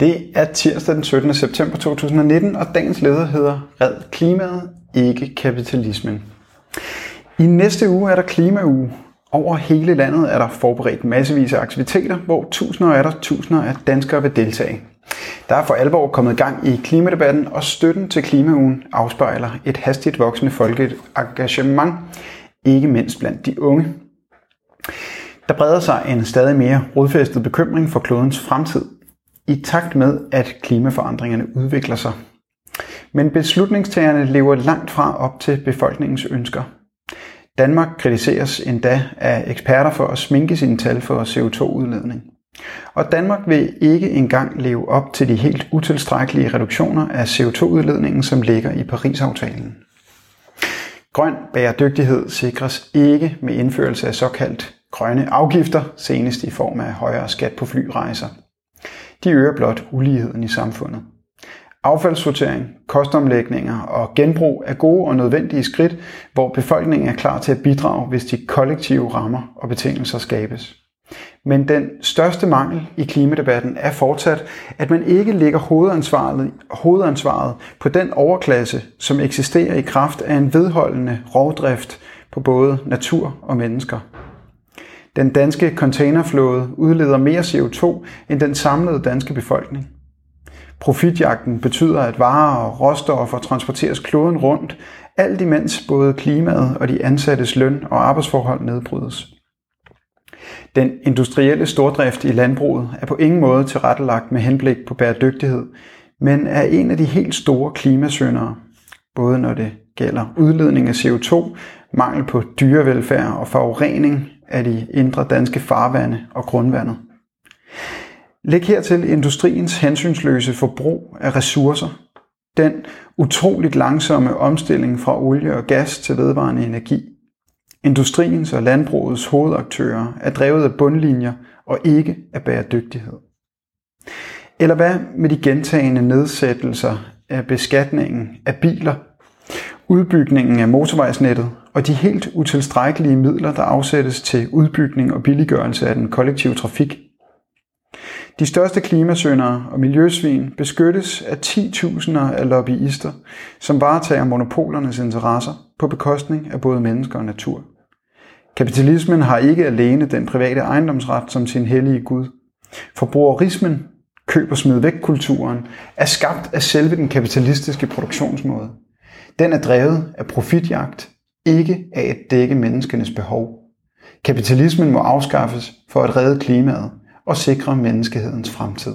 Det er tirsdag den 17. september 2019, og dagens leder hedder Red klimaet, ikke kapitalismen. I næste uge er der klimauge. Over hele landet er der forberedt massevis af aktiviteter, hvor tusinder af der tusinder af danskere vil deltage. Der er for alvor kommet gang i klimadebatten, og støtten til klimaugen afspejler et hastigt voksende folkeligt engagement, ikke mindst blandt de unge. Der breder sig en stadig mere rodfæstet bekymring for klodens fremtid, i takt med, at klimaforandringerne udvikler sig. Men beslutningstagerne lever langt fra op til befolkningens ønsker. Danmark kritiseres endda af eksperter for at sminke sine tal for CO2-udledning. Og Danmark vil ikke engang leve op til de helt utilstrækkelige reduktioner af CO2-udledningen, som ligger i Paris-aftalen. Grøn bæredygtighed sikres ikke med indførelse af såkaldt grønne afgifter, senest i form af højere skat på flyrejser. De øger blot uligheden i samfundet. Affaldssortering, kostomlægninger og genbrug er gode og nødvendige skridt, hvor befolkningen er klar til at bidrage, hvis de kollektive rammer og betingelser skabes. Men den største mangel i klimadebatten er fortsat, at man ikke lægger hovedansvaret, hovedansvaret på den overklasse, som eksisterer i kraft af en vedholdende rovdrift på både natur og mennesker. Den danske containerflåde udleder mere CO2 end den samlede danske befolkning. Profitjagten betyder, at varer og råstoffer transporteres kloden rundt, alt imens både klimaet og de ansattes løn og arbejdsforhold nedbrydes. Den industrielle stordrift i landbruget er på ingen måde tilrettelagt med henblik på bæredygtighed, men er en af de helt store klimasyndere, både når det gælder udledning af CO2, mangel på dyrevelfærd og forurening af de indre danske farvande og grundvandet. Læg hertil industriens hensynsløse forbrug af ressourcer, den utroligt langsomme omstilling fra olie og gas til vedvarende energi. Industriens og landbrugets hovedaktører er drevet af bundlinjer og ikke af bæredygtighed. Eller hvad med de gentagende nedsættelser af beskatningen af biler, udbygningen af motorvejsnettet og de helt utilstrækkelige midler, der afsættes til udbygning og billiggørelse af den kollektive trafik. De største klimasøndere og miljøsvin beskyttes af 10.000 af lobbyister, som varetager monopolernes interesser på bekostning af både mennesker og natur. Kapitalismen har ikke alene den private ejendomsret som sin hellige Gud. Forbrugerismen, køb og smid væk kulturen, er skabt af selve den kapitalistiske produktionsmåde. Den er drevet af profitjagt, ikke af at dække menneskenes behov. Kapitalismen må afskaffes for at redde klimaet og sikre menneskehedens fremtid.